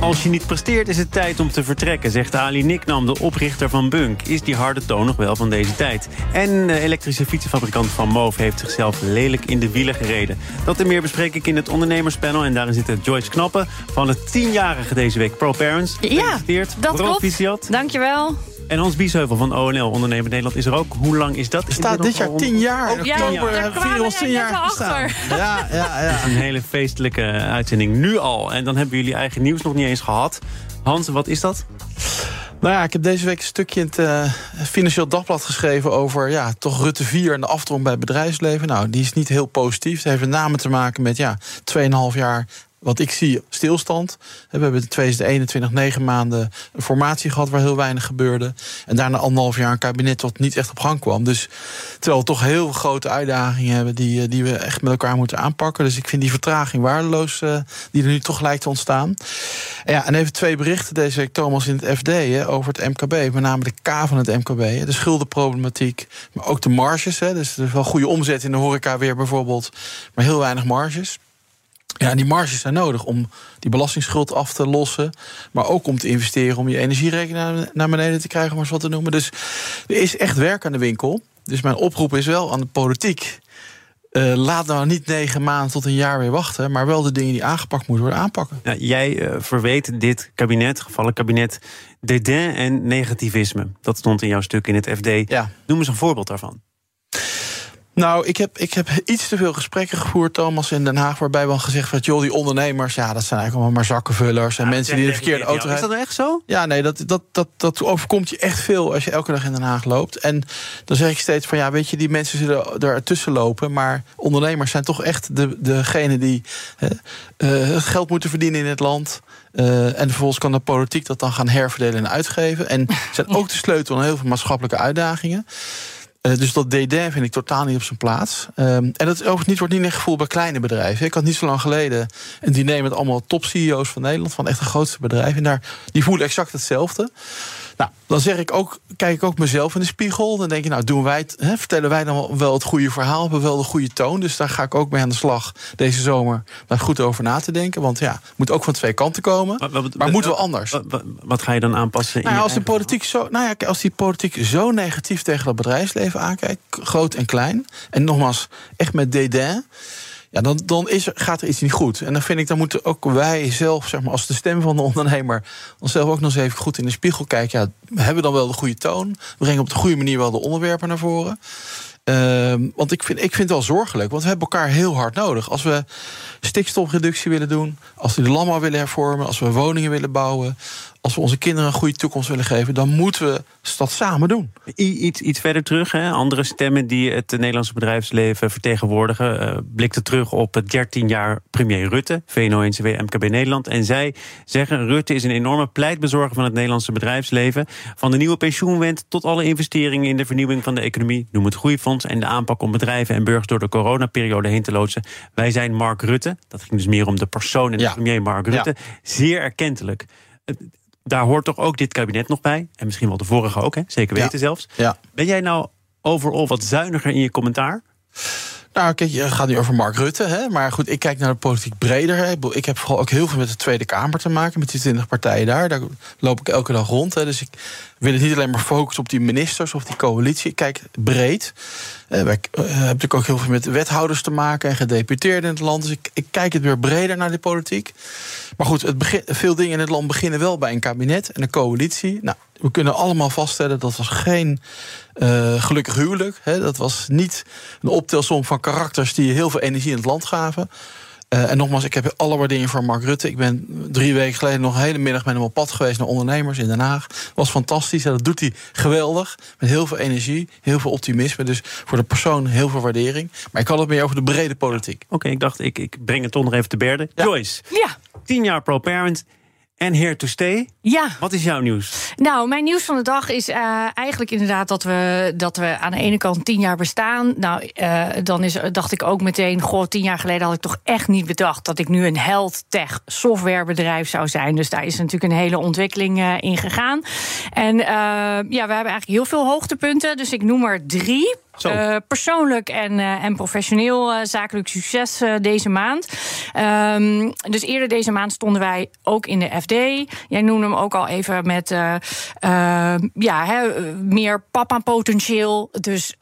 Als je niet presteert is het tijd om te vertrekken, zegt Ali Niknam, de oprichter van Bunk. Is die harde toon nog wel van deze tijd? En de elektrische fietsenfabrikant van Moof heeft zichzelf lelijk in de wielen gereden. Dat en meer bespreek ik in het ondernemerspanel. En daarin zit Joyce Knappen van het tienjarige deze week Pro Parents. Ja, dat klopt. Dankjewel. En Hans Biesheuvel van ONL, Ondernemer Nederland, is er ook. Hoe lang is dat? Het staat dit jaar tien jaar. Oh, ja, jaar achter. Ja, ja, ja. Een hele feestelijke uitzending nu al. En dan hebben jullie eigen nieuws nog niet eens gehad. Hans, wat is dat? Nou ja, ik heb deze week een stukje in het uh, Financieel Dagblad geschreven... over ja, toch Rutte 4 en de afdrong bij het bedrijfsleven. Nou, die is niet heel positief. Het heeft met name te maken met ja, 2,5 jaar wat ik zie, stilstand. We hebben in 2021 negen maanden een formatie gehad waar heel weinig gebeurde. En daarna anderhalf jaar een kabinet wat niet echt op gang kwam. Dus terwijl we toch heel grote uitdagingen hebben die, eh, die we echt met elkaar moeten aanpakken. Dus ik vind die vertraging waardeloos uh, die er nu toch lijkt te ontstaan. En, ja, en even twee berichten deze week, Thomas, in het FD over het MKB. Met name de K van het MKB. De schuldenproblematiek, maar ook de marges. Dus er is wel goede omzet in de horeca weer bijvoorbeeld. Maar heel weinig marges. Ja, die marges zijn nodig om die belastingsschuld af te lossen. Maar ook om te investeren om je energierekening naar beneden te krijgen, om maar wat te noemen. Dus er is echt werk aan de winkel. Dus mijn oproep is wel aan de politiek. Uh, laat nou niet negen maanden tot een jaar weer wachten, maar wel de dingen die aangepakt moeten worden aanpakken. Ja, jij uh, verweet dit kabinet, gevallen kabinet, dédain en negativisme. Dat stond in jouw stuk in het FD. Ja. Noem eens een voorbeeld daarvan. Nou, ik heb, ik heb iets te veel gesprekken gevoerd, Thomas, in Den Haag... waarbij we al gezegd werd, joh, die ondernemers... ja, dat zijn eigenlijk allemaal maar zakkenvullers... en mensen die de verkeerde auto rijden. Is dat nou echt zo? Ja, nee, dat, dat, dat, dat overkomt je echt veel... als je elke dag in Den Haag loopt. En dan zeg ik steeds van, ja, weet je, die mensen zullen er tussen lopen... maar ondernemers zijn toch echt de, degene die uh, het geld moeten verdienen in het land... Uh, en vervolgens kan de politiek dat dan gaan herverdelen en uitgeven. En zijn ook de sleutel aan heel veel maatschappelijke uitdagingen. Eh, dus dat DD vind ik totaal niet op zijn plaats. Um, en dat overigens niet, wordt niet echt gevoeld bij kleine bedrijven. Ik had niet zo lang geleden een diner met allemaal top-CEO's van Nederland, van echt de grootste bedrijven. En daar, die voelen exact hetzelfde. Nou, dan zeg ik ook, kijk ik ook mezelf in de spiegel. Dan denk je, nou, doen wij het, hè, vertellen wij dan wel het goede verhaal, hebben we wel de goede toon. Dus daar ga ik ook mee aan de slag deze zomer. Daar goed over na te denken. Want ja, moet ook van twee kanten komen. Maar, wat, maar moeten we anders? Wat, wat, ga je dan aanpassen? Nou, als, de politiek zo, nou ja, als die politiek zo negatief tegen dat bedrijfsleven aankijkt, groot en klein. En nogmaals, echt met dédain ja, dan, dan is, gaat er iets niet goed. En dan vind ik, dan moeten ook wij zelf, zeg maar, als de stem van de ondernemer, onszelf ook nog eens even goed in de spiegel kijken. Ja, we hebben dan wel de goede toon. Brengen op de goede manier wel de onderwerpen naar voren. Uh, want ik vind, ik vind het wel zorgelijk, want we hebben elkaar heel hard nodig. Als we stikstofreductie willen doen, als we de landbouw willen hervormen, als we woningen willen bouwen, als we onze kinderen een goede toekomst willen geven, dan moeten we dat samen doen. iets, iets verder terug, hè? andere stemmen die het Nederlandse bedrijfsleven vertegenwoordigen, uh, blikten terug op het 13 jaar premier Rutte, VNO-NCW, MKB Nederland. En zij zeggen: Rutte is een enorme pleitbezorger van het Nederlandse bedrijfsleven. Van de nieuwe pensioenwet tot alle investeringen in de vernieuwing van de economie, noem het groeifonds en de aanpak om bedrijven en burgers door de coronaperiode heen te loodsen. Wij zijn Mark Rutte. Dat ging dus meer om de persoon en de premier Mark Rutte. Zeer erkentelijk daar hoort toch ook dit kabinet nog bij. En misschien wel de vorige ook, hè? zeker weten zelfs. Ja. Ben jij nou overal wat zuiniger in je commentaar? Nou, kijk, je gaat nu over Mark Rutte. Hè? Maar goed, ik kijk naar de politiek breder. Hè? Ik heb vooral ook heel veel met de Tweede Kamer te maken, met die 20 partijen daar. Daar loop ik elke dag rond. Hè? Dus ik wil het niet alleen maar focussen op die ministers of die coalitie. Ik kijk breed. Uh, uh, hebben natuurlijk ook heel veel met wethouders te maken en gedeputeerden in het land. Dus ik, ik kijk het weer breder naar die politiek. Maar goed, het begin, veel dingen in het land beginnen wel bij een kabinet en een coalitie. Nou, we kunnen allemaal vaststellen dat was geen uh, gelukkig huwelijk. Hè. Dat was niet een optelsom van karakters die heel veel energie in het land gaven. Uh, en nogmaals, ik heb alle waardering voor Mark Rutte. Ik ben drie weken geleden nog een hele middag met hem op pad geweest naar ondernemers in Den Haag. Was fantastisch. En dat doet hij geweldig. Met heel veel energie, heel veel optimisme. Dus voor de persoon heel veel waardering. Maar ik had het meer over de brede politiek. Oké, ik dacht, ik, ik breng het toch nog even te berde. Joyce. Ja. Tien jaar pro-parent. En here to stay. Ja. Wat is jouw nieuws? Nou, mijn nieuws van de dag is uh, eigenlijk inderdaad dat we, dat we aan de ene kant tien jaar bestaan. Nou, uh, dan is, dacht ik ook meteen, goh, tien jaar geleden had ik toch echt niet bedacht dat ik nu een health tech softwarebedrijf zou zijn. Dus daar is natuurlijk een hele ontwikkeling uh, in gegaan. En ja, we hebben eigenlijk heel veel hoogtepunten. Dus ik noem er drie. Uh, persoonlijk en, uh, en professioneel uh, zakelijk succes deze maand. Um, dus eerder deze maand stonden wij ook in de FD. Jij noemde hem ook al even met ja, he, meer papa-potentieel. Dus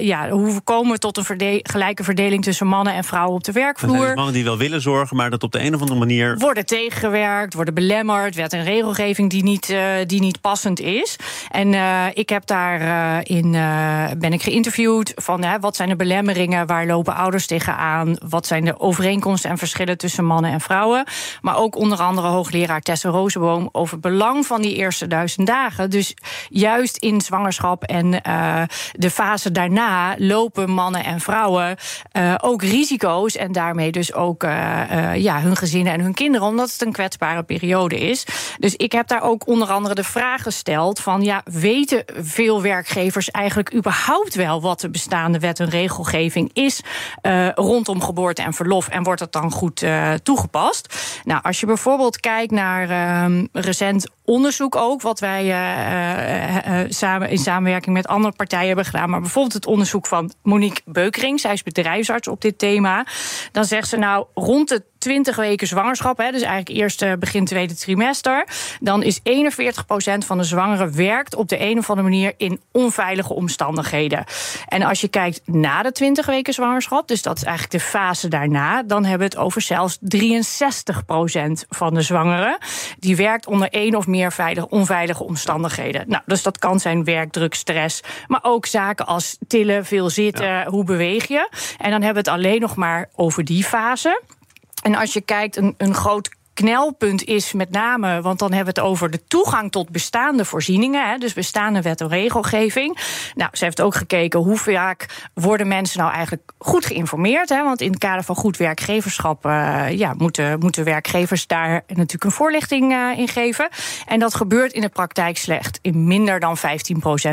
ja, hoe komen we tot een verde gelijke verdeling tussen mannen en vrouwen op de werkvloer? Er zijn mannen die wel willen zorgen, maar dat op de een of andere manier. Worden tegengewerkt, worden belemmerd, wet en regelgeving die niet, die niet passend is. En ik heb daar in ben ik geïnteresseerd geïnterviewd van hè, wat zijn de belemmeringen, waar lopen ouders tegenaan, wat zijn de overeenkomsten en verschillen tussen mannen en vrouwen. Maar ook onder andere hoogleraar Tessa Rozenboom over het belang van die eerste duizend dagen. Dus juist in zwangerschap en uh, de fase daarna lopen mannen en vrouwen uh, ook risico's en daarmee dus ook uh, ja, hun gezinnen en hun kinderen, omdat het een kwetsbare periode is. Dus ik heb daar ook onder andere de vraag gesteld van ja, weten veel werkgevers eigenlijk überhaupt wel wat de bestaande wet en regelgeving is uh, rondom geboorte en verlof. En wordt dat dan goed uh, toegepast? Nou, als je bijvoorbeeld kijkt naar uh, recent onderzoek ook, wat wij uh, samen, in samenwerking met andere partijen hebben gedaan. Maar bijvoorbeeld het onderzoek van Monique Beukering, zij is bedrijfsarts op dit thema. Dan zegt ze nou rond de 20 weken zwangerschap, hè, dus eigenlijk eerst begin tweede trimester, dan is 41% van de zwangeren werkt op de een of andere manier in onveilige omstandigheden. En als je kijkt na de 20 weken zwangerschap, dus dat is eigenlijk de fase daarna, dan hebben we het over zelfs 63% van de zwangeren die werkt onder één of meer meer veilig, onveilige omstandigheden. Nou, dus dat kan zijn werkdruk, stress, maar ook zaken als tillen, veel zitten, hoe beweeg je. En dan hebben we het alleen nog maar over die fase. En als je kijkt, een, een groot knelpunt is met name, want dan hebben we het over de toegang tot bestaande voorzieningen, hè, dus bestaande wet en regelgeving. Nou, ze heeft ook gekeken hoe vaak worden mensen nou eigenlijk goed geïnformeerd, hè, want in het kader van goed werkgeverschap uh, ja, moeten, moeten werkgevers daar natuurlijk een voorlichting uh, in geven. En dat gebeurt in de praktijk slecht, in minder dan 15%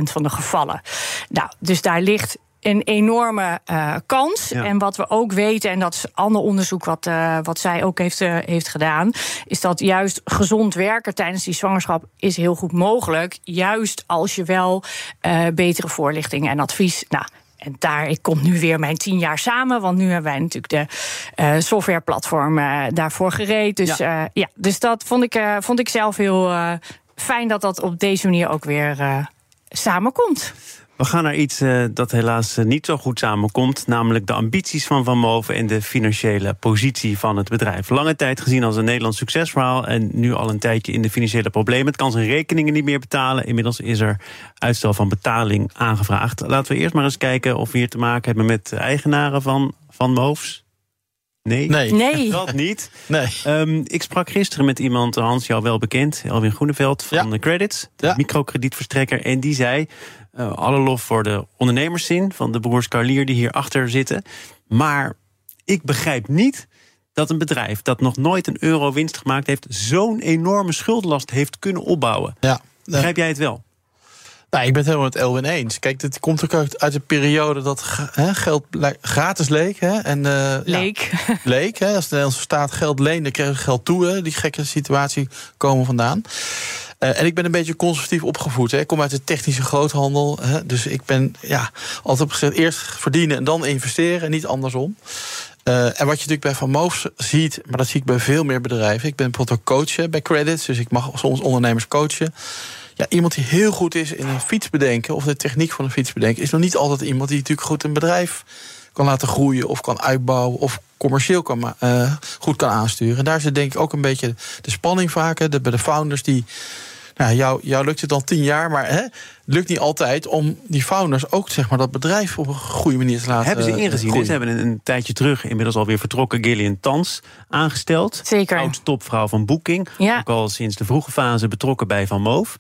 van de gevallen. Nou, dus daar ligt een enorme uh, kans. En wat we ook weten, en dat is ander onderzoek wat, uh, wat zij ook heeft, uh, heeft gedaan, is dat juist gezond werken tijdens die zwangerschap is heel goed mogelijk. Juist als je wel betere voorlichting en advies. Nou, en daar ik kom nu weer mijn tien jaar samen. Want nu hebben wij natuurlijk de uh, softwareplatform uh, daarvoor gereed. Dus, ja. Uh, ja. dus dat vond ik, vond ik zelf heel fijn dat dat op deze manier ook weer samenkomt. We gaan naar iets uh, dat helaas uh, niet zo goed samenkomt. Namelijk de ambities van Van Moven en de financiële positie van het bedrijf. Lange tijd gezien als een Nederlands succesverhaal. En nu al een tijdje in de financiële problemen. Het kan zijn rekeningen niet meer betalen. Inmiddels is er uitstel van betaling aangevraagd. Laten we eerst maar eens kijken of we hier te maken hebben met eigenaren van Van Moofs. Nee, nee, nee, dat niet. Nee. Um, ik sprak gisteren met iemand, Hans, jou wel bekend, Elwin Groeneveld van ja. de Credits, de ja. microkredietverstrekker. En die zei: uh, alle lof voor de ondernemerszin van de broers Carlier die hierachter zitten. Maar ik begrijp niet dat een bedrijf dat nog nooit een euro winst gemaakt heeft, zo'n enorme schuldenlast heeft kunnen opbouwen. Ja. Begrijp jij het wel? Nou, ik ben het helemaal met Elwin eens. Kijk, dit komt ook uit, uit een periode dat hè, geld gratis leek. Hè, en, uh, leek. Ja, leek. Hè, als de Nederlandse staat geld leende, kreeg je geld toe. Hè, die gekke situatie komen vandaan. Uh, en ik ben een beetje conservatief opgevoed. Hè. Ik kom uit de technische groothandel. Hè, dus ik ben ja, altijd gezegd eerst verdienen en dan investeren. En niet andersom. Uh, en wat je natuurlijk bij Van Moofs ziet, maar dat zie ik bij veel meer bedrijven. Ik ben bijvoorbeeld ook coach bij Credits, dus ik mag soms ondernemers coachen. Ja, iemand die heel goed is in een fiets bedenken of de techniek van een fiets bedenken, is nog niet altijd iemand die natuurlijk goed een bedrijf kan laten groeien of kan uitbouwen of commercieel kan, uh, goed kan aansturen. En daar zit denk ik ook een beetje de spanning vaker de, bij de founders die. Nou, jou, jou lukt het al tien jaar, maar hè, het lukt niet altijd om die founders ook zeg maar, dat bedrijf op een goede manier te laten. Hebben ze ingezien? groeien. Ze hebben een, een, tijdje terug, inmiddels alweer vertrokken, Gillian Tans aangesteld. Zeker. Oud-topvrouw van Booking. Ja. Ook al sinds de vroege fase betrokken bij Van Moof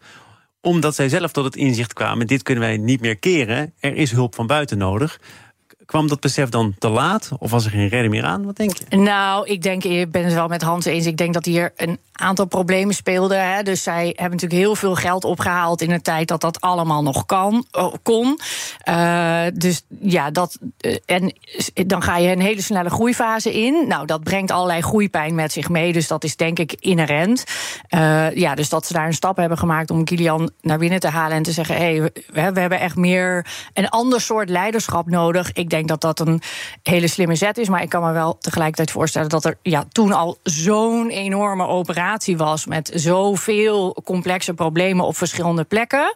omdat zij zelf tot het inzicht kwamen: dit kunnen wij niet meer keren. Er is hulp van buiten nodig. Kwam dat besef dan te laat? Of was er geen redding meer aan? Wat denk je? Nou, ik denk, ik ben het wel met Hans eens. Ik denk dat hier een aantal problemen speelden. Hè. Dus zij hebben natuurlijk heel veel geld opgehaald in een tijd dat dat allemaal nog kan, kon. Uh, dus ja, dat. en dan ga je een hele snelle groeifase in. Nou, dat brengt allerlei groeipijn met zich mee. Dus dat is denk ik inherent. Uh, ja, dus dat ze daar een stap hebben gemaakt om Kilian naar binnen te halen en te zeggen: hé, hey, we, we, hebben echt meer een ander soort leiderschap nodig. Ik denk dat dat een hele slimme zet is. Maar ik kan me wel tegelijkertijd voorstellen dat er ja, toen al zo'n enorme operatie was met zoveel complexe problemen op verschillende plekken.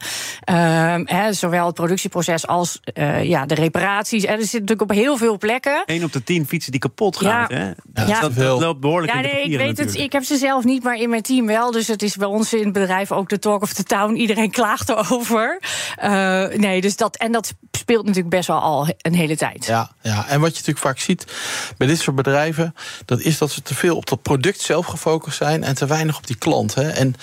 Uh, zowel het productieproces als uh, ja, de reparaties. En er zit natuurlijk op heel veel plekken. Eén op de tien fietsen die kapot gaan. Ja, hè? Ja, ja. Dat, dat, loopt behoorlijk ja, in de nee, ik weet natuurlijk. het. Ik heb ze zelf niet, maar in mijn team wel. Dus het is bij ons in het bedrijf ook de talk of the town. Iedereen klaagt erover. Uh, nee, dus dat en dat speelt natuurlijk best wel al een hele tijd. Ja, ja, en wat je natuurlijk vaak ziet bij dit soort bedrijven, dat is dat ze te veel op dat product zelf gefocust zijn en te weinig op die klant. Hè. En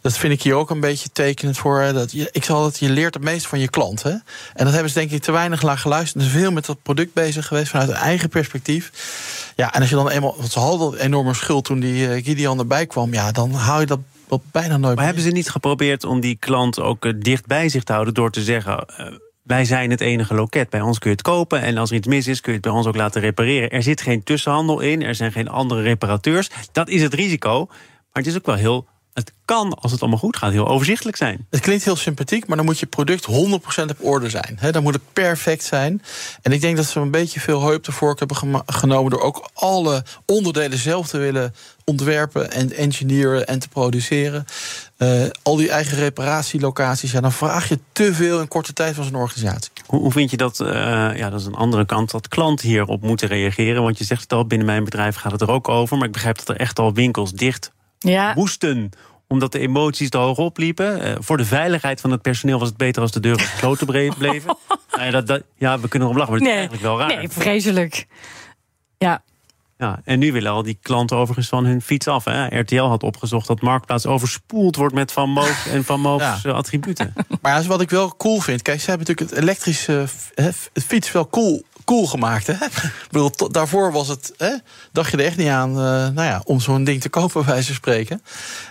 dat vind ik hier ook een beetje tekenend voor. Hè, dat je, ik zal het, je leert het meest van je klant. Hè. En dat hebben ze denk ik te weinig naar geluisterd. Ze zijn veel met dat product bezig geweest vanuit een eigen perspectief. Ja, en als je dan eenmaal, want ze hadden dat enorme schuld toen die uh, Gideon erbij kwam, ja, dan hou je dat bijna nooit. Maar hebben ze niet geprobeerd om die klant ook uh, dicht bij zich te houden door te zeggen. Wij zijn het enige loket. Bij ons kun je het kopen. En als er iets mis is, kun je het bij ons ook laten repareren. Er zit geen tussenhandel in. Er zijn geen andere reparateurs. Dat is het risico. Maar het is ook wel heel. Het kan, als het allemaal goed gaat, heel overzichtelijk zijn. Het klinkt heel sympathiek, maar dan moet je product 100% op orde zijn. He, dan moet het perfect zijn. En ik denk dat ze een beetje veel de vork hebben genomen... door ook alle onderdelen zelf te willen ontwerpen en engineeren en te produceren. Uh, al die eigen reparatielocaties, ja, dan vraag je te veel in korte tijd van zo'n organisatie. Hoe, hoe, vind je dat, uh, ja, dat is een andere kant, dat klanten hierop moeten reageren? Want je zegt het al, binnen mijn bedrijf gaat het er ook over, maar ik begrijp dat er echt al winkels dicht ja. moesten omdat de emoties te hoog opliepen. Uh, voor de veiligheid van het personeel was het beter als de deuren gesloten bleven. nou ja, dat, dat, ja, we kunnen erom lachen, maar het nee, is eigenlijk wel raar. Nee, vreselijk. Ja. Ja, en nu willen al die klanten overigens van hun fiets af. Hè. RTL had opgezocht dat Marktplaats overspoeld wordt met Van Moof en Van Moof's ja. attributen. Maar ja, wat ik wel cool vind. Kijk, ze hebben natuurlijk het elektrische het fiets wel cool cool gemaakt. Hè? Ik bedoel, daarvoor was het, hè, dacht je er echt niet aan uh, nou ja, om zo'n ding te kopen, bij wijze van spreken.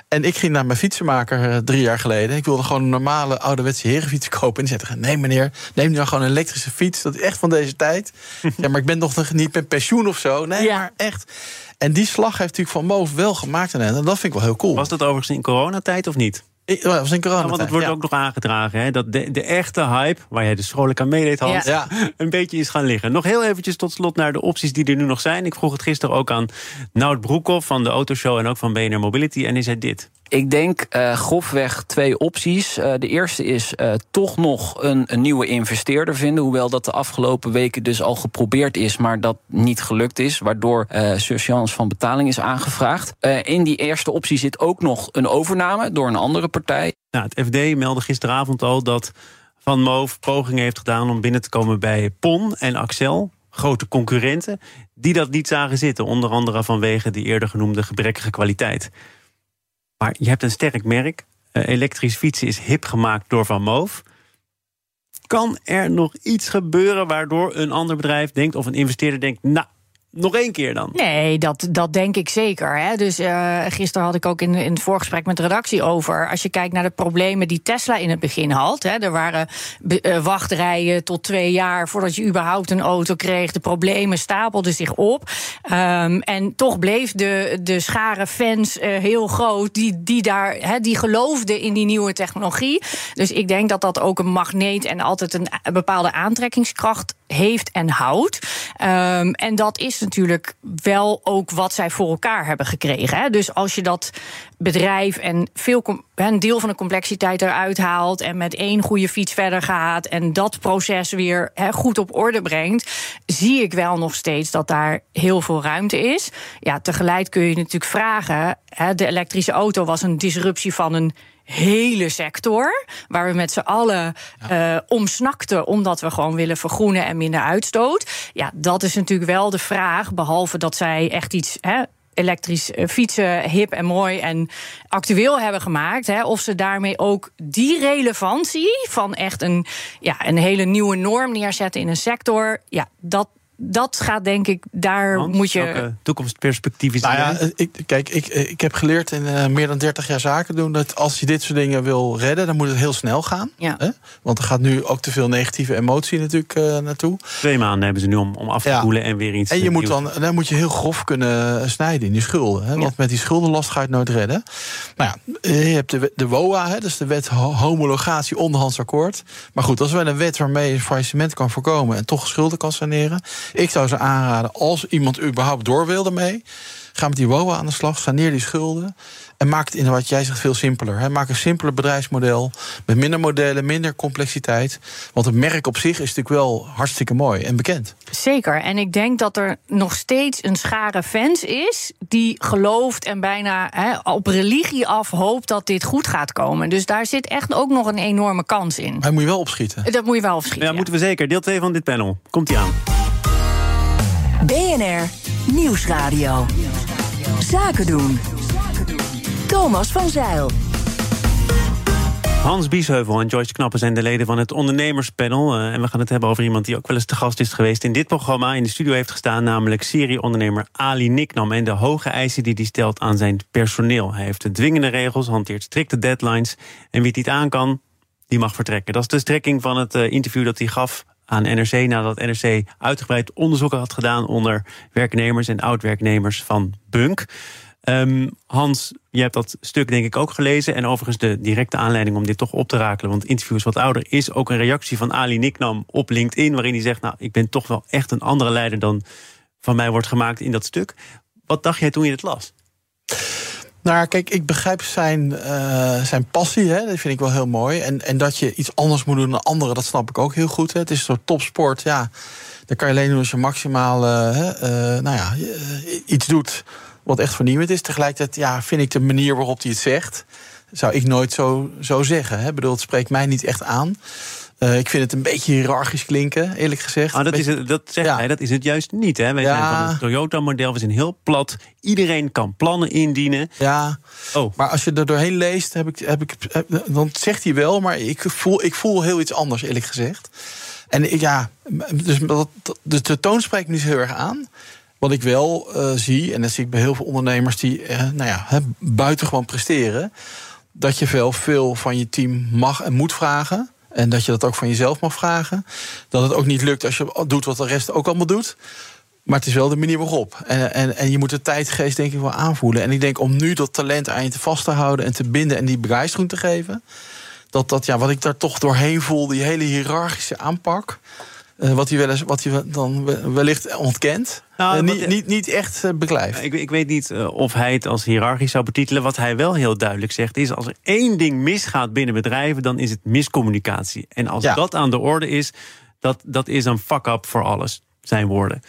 En ik ging naar mijn fietsenmaker uh, drie jaar geleden. Ik wilde gewoon een normale ouderwetse herenfiets kopen. En die zei: Nee, meneer, neem nu dan gewoon een elektrische fiets. Dat is echt van deze tijd. ja, maar ik ben nog niet met pensioen of zo. Nee, ja. maar echt. En die slag heeft natuurlijk Van Moof wel gemaakt. En dat vind ik wel heel cool. Was dat overigens in coronatijd of niet? Ik, dat was in corona. Ja, want het wordt ja. ook nog aangedragen. Hè, dat de, de echte hype, waar jij dus vrolijk aan meedeed, Hans, ja. een beetje is gaan liggen. Nog heel eventjes tot slot naar de opties die er nu nog zijn. Ik vroeg het gisteren ook aan Nout Broekhoff van de Autoshow en ook van BNR Mobility. En hij zei dit. Ik denk uh, grofweg twee opties. Uh, de eerste is uh, toch nog een, een, nieuwe investeerder vinden. Hoewel dat de afgelopen weken dus al geprobeerd is, maar dat niet gelukt is. Waardoor uh, surseance van betaling is aangevraagd. in die eerste optie zit ook nog een overname door een andere partij. Nou, het FD meldde gisteravond al dat Van Moof pogingen heeft gedaan om binnen te komen bij PON en Axel. Grote concurrenten, die dat niet zagen zitten. Onder andere vanwege die eerder genoemde gebrekkige kwaliteit. Maar je hebt een sterk merk. Uh, elektrisch fietsen is hip gemaakt door Van Moof. Kan er nog iets gebeuren waardoor een ander bedrijf denkt... of een investeerder denkt, nou, nog één keer dan? Nee, dat, dat denk ik zeker. Hè. Dus uh, gisteren had ik ook in, in het voorgesprek met de redactie over. Als je kijkt naar de problemen die Tesla in het begin had. Hè, er waren uh, wachtrijen tot twee jaar voordat je überhaupt een auto kreeg. De problemen stapelden zich op. Um, en toch bleef de, de schare fans uh, heel groot die, die, daar, hè, die geloofden in die nieuwe technologie. Dus ik denk dat dat ook een magneet en altijd een, een bepaalde aantrekkingskracht heeft en houdt. Um, en dat is natuurlijk wel ook wat zij voor elkaar hebben gekregen. Hè? Dus als je dat bedrijf en veel een deel van de complexiteit eruit haalt en met één goede fiets verder gaat en dat proces weer goed op orde brengt, zie ik wel nog steeds dat daar heel veel ruimte is. Ja, tegelijk kun je natuurlijk vragen: de elektrische auto was een disruptie van een hele sector. Waar we met z'n allen ja. uh, omsnakten. Omdat we gewoon willen vergroenen en minder uitstoot. Ja, dat is natuurlijk wel de vraag. Behalve dat zij echt iets. Hè, elektrisch eh, fietsen hip en mooi en actueel hebben gemaakt. Hè, of ze daarmee ook die relevantie van echt een, ja, een hele nieuwe norm neerzetten in een sector. Ja, dat, dat gaat denk ik, daar moet je. welke toekomstperspectief is Nou ja, ik, kijk, ik, ik heb geleerd in eh, meer dan 30 jaar zaken doen... dat als je dit soort dingen wil redden, dan moet het heel snel gaan. Ja. Hè? Want er gaat nu ook te veel negatieve emotie natuurlijk eh, naartoe. Twee maanden hebben ze nu om, om af te Ja. koelen en weer iets En je eh, moet dan, dan moet je heel grof kunnen snijden in die schulden. Hè? Want met die schuldenlast ga je het nooit redden. Nou ja, eh, je hebt de, de WOA, hè? dat is de wet ho- homologatie onderhands akkoord. Maar goed, dat is wel een wet waarmee je faillissement kan voorkomen... en toch schulden kan saneren. Ik zou ze aanraden, als iemand überhaupt door wil ermee... ga met die WOA aan de slag, saneer die schulden... en maak het in wat jij zegt veel simpeler. Hè? Maak een simpeler bedrijfsmodel met minder modellen, minder complexiteit. Want het merk op zich is natuurlijk wel hartstikke mooi en bekend. Zeker. En ik denk dat er nog steeds een schare fans is die gelooft en bijna hè, op religie af hoopt dat dit goed gaat komen. Dus daar zit echt ook nog een enorme kans in. Maar moet je wel opschieten. Dat moet je wel opschieten. Ja, moeten we zeker. Deel 2 van dit panel. Komt ie aan. BNR Nieuwsradio. Zaken doen. Thomas van Zeil. Hans Biesheuvel en Joyce Knappen zijn de leden van het ondernemerspanel. Eh, en we gaan het hebben over iemand die ook wel eens te gast is geweest in dit programma. In de studio heeft gestaan, namelijk serieondernemer Ali Niknam. En de hoge eisen die hij stelt aan zijn personeel. Hij heeft dwingende regels, hanteert strikte deadlines. En wie het niet aan kan, die mag vertrekken. Dat is de strekking van het eh, interview dat hij gaf aan NRC... nadat NRC uitgebreid onderzoeken had gedaan... onder werknemers en oud-werknemers van Bunk. Ehm, Hans, je hebt dat stuk denk ik ook gelezen. En overigens de directe aanleiding om dit toch op te rakelen... want het interview is wat ouder... is ook een reactie van Ali Niknam op LinkedIn... waarin hij zegt, nou, ik ben toch wel echt een andere leider... dan van mij wordt gemaakt in dat stuk. Wat dacht jij toen je het las? Nou, kijk, ik begrijp zijn, eh, zijn passie. Hè, dat vind ik wel heel mooi. En, en dat je iets anders moet doen dan anderen, dat snap ik ook heel goed. Hè. Het is een soort topsport. Ja, dat kan je alleen doen als je maximaal eh, nou ja, iets doet wat echt vernieuwend is. Tegelijkertijd ja, vind ik de manier waarop hij het zegt... zou ik nooit zo, zo zeggen. Hè. Het spreekt mij niet echt aan. Eh, ik vind het een beetje hiërarchisch klinken, eerlijk gezegd. Ah, dat, is het, dat zegt Ja. hij, dat is het juist niet. Hè? Wij Ja. zijn van het Toyota-model, we zijn heel plat. Iedereen kan plannen indienen. Ja, Oh, Maar als je er doorheen leest, heb ik, heb ik, heb- dan zegt hij wel, maar ik voel, ik voel heel iets anders, eerlijk gezegd. En ja, dus, dat, dus de toon spreekt me niet heel erg aan. Wat ik wel eh, zie, en dat zie ik bij heel veel ondernemers die eh, nou ja, hè, buitengewoon presteren, dat je wel veel van je team mag en moet vragen. En dat je dat ook van jezelf mag vragen. Dat het ook niet lukt als je doet wat de rest ook allemaal doet. Maar het is wel de manier waarop. En, en, en je moet de tijdgeest denk ik wel aanvoelen. En ik denk om nu dat talent aan je te vast te houden... en te binden en die begeistering te geven... dat, dat ja, wat ik daar toch doorheen voel, die hele hiërarchische aanpak... eh, wat hij wel eens, wat hij dan we- wellicht ontkent... Nou, eh, niet, niet, niet echt eh, beklijft. ik, ik weet niet of hij het als hiërarchisch zou betitelen. Wat hij wel heel duidelijk zegt is... als er één ding misgaat binnen bedrijven... dan is het miscommunicatie. En als Ja. dat aan de orde is... dat, dat is een fuck-up voor alles, zijn woorden.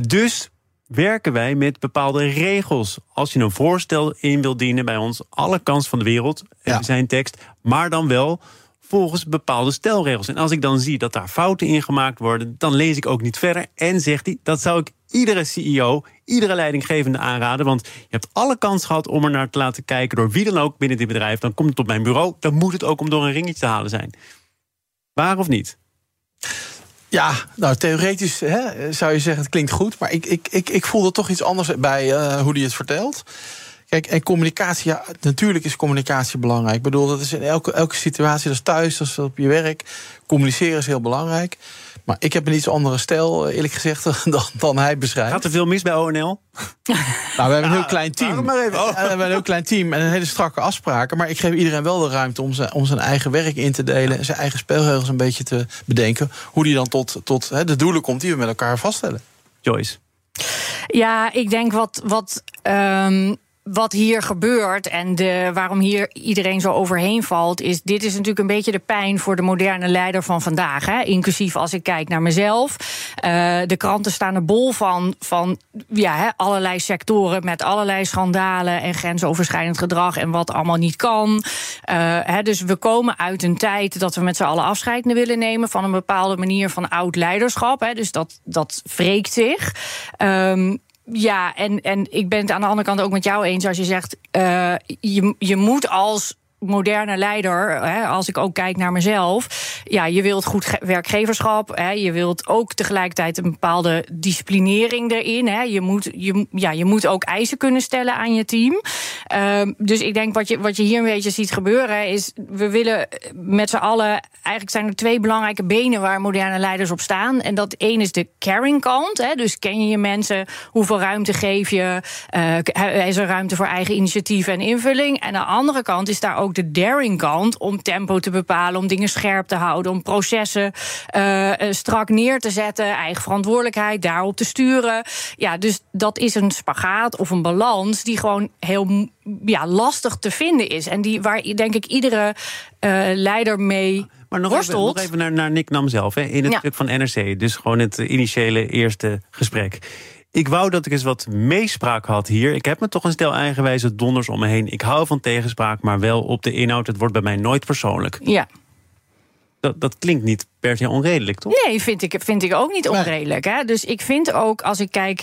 Dus werken wij met bepaalde regels. Als je een voorstel in wil dienen bij ons... alle kans van de wereld, ja. zijn tekst... maar dan wel volgens bepaalde stelregels. En als ik dan zie dat daar fouten in gemaakt worden... dan lees ik ook niet verder. En zegt hij, dat zou ik iedere CEO, iedere leidinggevende aanraden... want je hebt alle kans gehad om er naar te laten kijken... door wie dan ook binnen dit bedrijf. Dan komt het op mijn bureau. Dan moet het ook om door een ringetje te halen zijn. Waar of niet? Ja, nou theoretisch hè, zou je zeggen het klinkt goed, maar ik, ik, ik, ik voel er toch iets anders bij eh, hoe hij het vertelt. Kijk, en communicatie, ja, natuurlijk is communicatie belangrijk. Ik bedoel, dat is in elke, elke situatie, dat is thuis, dat is op je werk. Communiceren is heel belangrijk. Maar ik heb een iets andere stijl, eh, eerlijk gezegd, dan, dan hij beschrijft. Gaat er veel mis bij ONL? Nou, we hebben een heel klein team. maar even? Oh. We hebben een heel klein team en een hele strakke afspraken. Maar ik geef iedereen wel de ruimte om zijn, om zijn eigen werk in te delen. En zijn eigen spelregels een beetje te bedenken. Hoe die dan tot, tot hè, de doelen komt die we met elkaar vaststellen. Joyce. Ja, ik denk wat, wat, ehm, wat hier gebeurt en de, waarom hier iedereen zo overheen valt, is dit is natuurlijk een beetje de pijn voor de moderne leider van vandaag. Hè? Inclusief als ik kijk naar mezelf. Eh, de kranten staan er bol van, van ja, hè, allerlei sectoren met allerlei schandalen en grensoverschrijdend gedrag en wat allemaal niet kan. Eh, hè, dus we komen uit een tijd dat we met z'n allen afscheid willen nemen van een bepaalde manier van oud leiderschap. Hè, dus dat, dat wreekt zich. Ehm, ja, en, en ik ben het aan de andere kant ook met jou eens als je zegt: uh, je, je moet als moderne leider, hè, als ik ook kijk naar mezelf, ja, je wilt goed werkgeverschap, hè, je wilt ook tegelijkertijd een bepaalde disciplinering erin. Hè. Je, moet, je, ja, je moet ook eisen kunnen stellen aan je team. Uh, dus ik denk wat je, wat je hier een beetje ziet gebeuren, is we willen met z'n allen, eigenlijk zijn er twee belangrijke benen waar moderne leiders op staan. En dat één is de caring kant. Hè, dus ken je je mensen, hoeveel ruimte geef je, uh, is er ruimte voor eigen initiatief en invulling. En aan de andere kant is daar ook de daring kant om tempo te bepalen, om dingen scherp te houden, om processen uh, strak neer te zetten, eigen verantwoordelijkheid daarop te sturen. Ja, dus dat is een spagaat of een balans die gewoon heel ja, lastig te vinden is. En die waar denk ik iedere uh, leider mee. Maar nog even, nog even, naar, naar Nick Nam zelf, hè, in het ja. stuk van NRC. Dus gewoon het initiële eerste gesprek. Ik wou dat ik eens wat meespraak had hier. Ik heb me toch een stel eigenwijze donders om me heen. Ik hou van tegenspraak, maar wel op de inhoud. Het wordt bij mij nooit persoonlijk. Ja. Dat, dat klinkt niet per se onredelijk, toch? Nee, vind ik, vind ik ook niet onredelijk. Hè? Dus ik vind ook, als ik kijk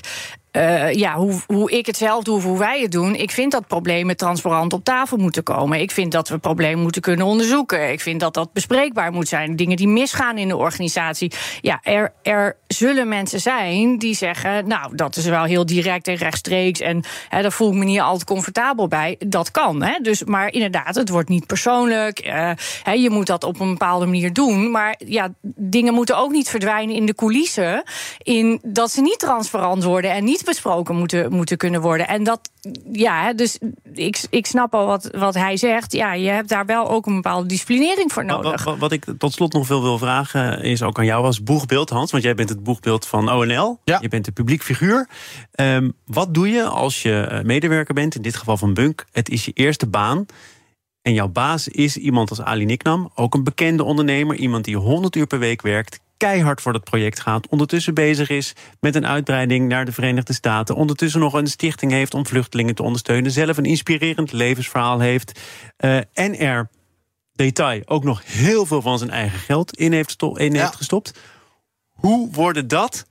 uh, ja, hoe, hoe ik het zelf doe, of hoe wij het doen. Ik vind dat problemen transparant op tafel moeten komen. Ik vind dat we problemen moeten kunnen onderzoeken. Ik vind dat dat bespreekbaar moet zijn. Dingen die misgaan in de organisatie. Ja, er, er zullen mensen zijn die zeggen: Nou, dat is wel heel direct en rechtstreeks. En hè, daar voel ik me niet altijd comfortabel bij. Dat kan. Hè? Dus, maar inderdaad, het wordt niet persoonlijk. Uh, hè, je moet dat op een bepaalde manier doen. Maar ja, dingen moeten ook niet verdwijnen in de coulissen. In dat ze niet transparant worden en niet besproken moeten, moeten kunnen worden. En dat, ja, dus ik, ik snap al wat, wat hij zegt. Ja, je hebt daar wel ook een bepaalde disciplinering voor nodig. Wat, wat, ik tot slot nog veel wil vragen, is ook aan jou als boegbeeld, Hans. Want jij bent het boegbeeld van ONL. Ja. Je bent een publiek figuur. Um, wat doe je als je eh, medewerker bent, in dit geval van Bunk? Het is je eerste baan. En jouw baas is iemand als Ali Niknam, ook een bekende ondernemer, iemand die 100 uur per week werkt, keihard voor dat project gaat. Ondertussen bezig is met een uitbreiding naar de Verenigde Staten. Ondertussen nog een stichting heeft om vluchtelingen te ondersteunen. Zelf een inspirerend levensverhaal heeft. Uh, en er, detail, ook nog heel veel van zijn eigen geld in heeft, in heeft gestopt. Hoe worden dat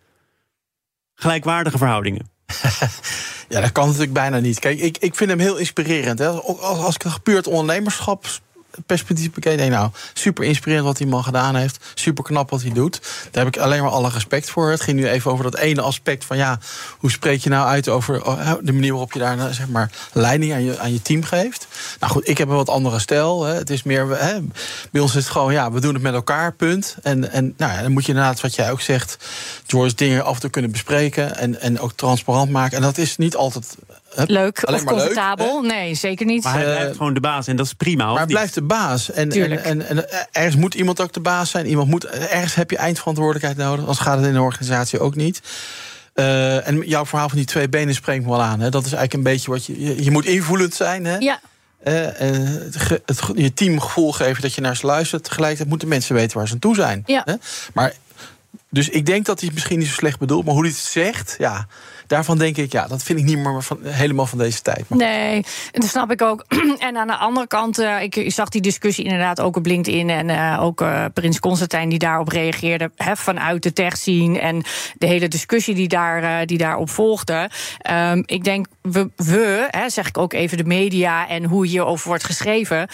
gelijkwaardige verhoudingen? ja, dat kan natuurlijk bijna niet. Kijk, ik, ik vind hem heel inspirerend. Hè. Als, als ik puur het ondernemerschap perspectief bekeken. Nou, super inspirerend wat die man gedaan heeft. Super knap wat hij doet. Daar heb ik alleen maar alle respect voor. Het ging nu even over dat ene aspect van ja, hoe spreek je nou uit over oh, de manier waarop je daar nou, zeg maar leiding aan je, aan je team geeft. Nou goed, ik heb een wat andere stijl. Hè. Het is meer, hè, bij ons is het gewoon ja, we doen het met elkaar, punt. En, en nou ja, dan moet je inderdaad, wat jij ook zegt, George, dingen af toe kunnen bespreken en, en ook transparant maken. En dat is niet altijd leuk of comfortabel. nee, zeker niet. Maar hij blijft gewoon de baas en dat is prima. Maar hij blijft de baas. En, en, en, en, ergens moet iemand ook de baas zijn. Iemand moet, ergens heb je eindverantwoordelijkheid nodig. Anders gaat het in de organisatie ook niet. Uh, en jouw verhaal van die twee benen spreekt me wel aan. Hè. Dat is eigenlijk een beetje wat je. Je, je moet invoelend zijn. Hè. Ja. Uh, het, het, je team gevoel geven dat je naar ze luistert. Tegelijkertijd moeten mensen weten waar ze aan toe zijn. Ja. Hè? Maar, dus ik denk dat hij het misschien niet zo slecht bedoelt. Maar hoe hij het zegt, ja daarvan denk ik, ja, dat vind ik niet meer van, helemaal van deze tijd. Nee, dat snap ik ook. en aan de andere kant, uh, ik, zag die discussie inderdaad ook op LinkedIn. En uh, ook uh, Prins Constantijn die daarop reageerde. Hè, vanuit de tech scene. En de hele discussie die, daar, die daarop volgde. Um, ik denk, we, we hè, zeg ik ook even de media en hoe hierover wordt geschreven.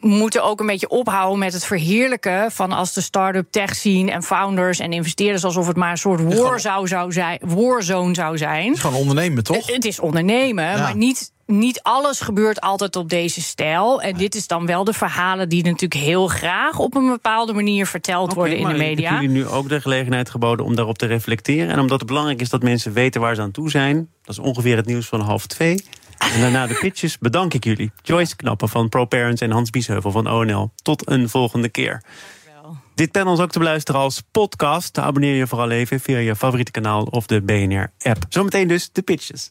moeten ook een beetje ophouden met het verheerlijken van als de start-up tech scene en founders en investeerders alsof het maar een soort war zou, zou zijn, warzone zou zijn. Het is gewoon ondernemen, toch? Het is ondernemen, maar niet niet alles gebeurt altijd op deze stijl. En dit is dan wel de verhalen die natuurlijk heel graag op een bepaalde manier verteld worden in de media. Ik heb jullie nu ook de gelegenheid geboden om daarop te reflecteren. En omdat het belangrijk is dat mensen weten waar ze aan toe zijn. Dat is ongeveer het nieuws van half twee. En daarna de pitches bedank ik jullie. Joyce Knappen van ProParents en Hans Biesheuvel van ONL. Tot een volgende keer. Dit panel is ook te beluisteren als podcast. Abonneer je vooral even via je favoriete kanaal of de BNR-app. Zometeen dus de pitches.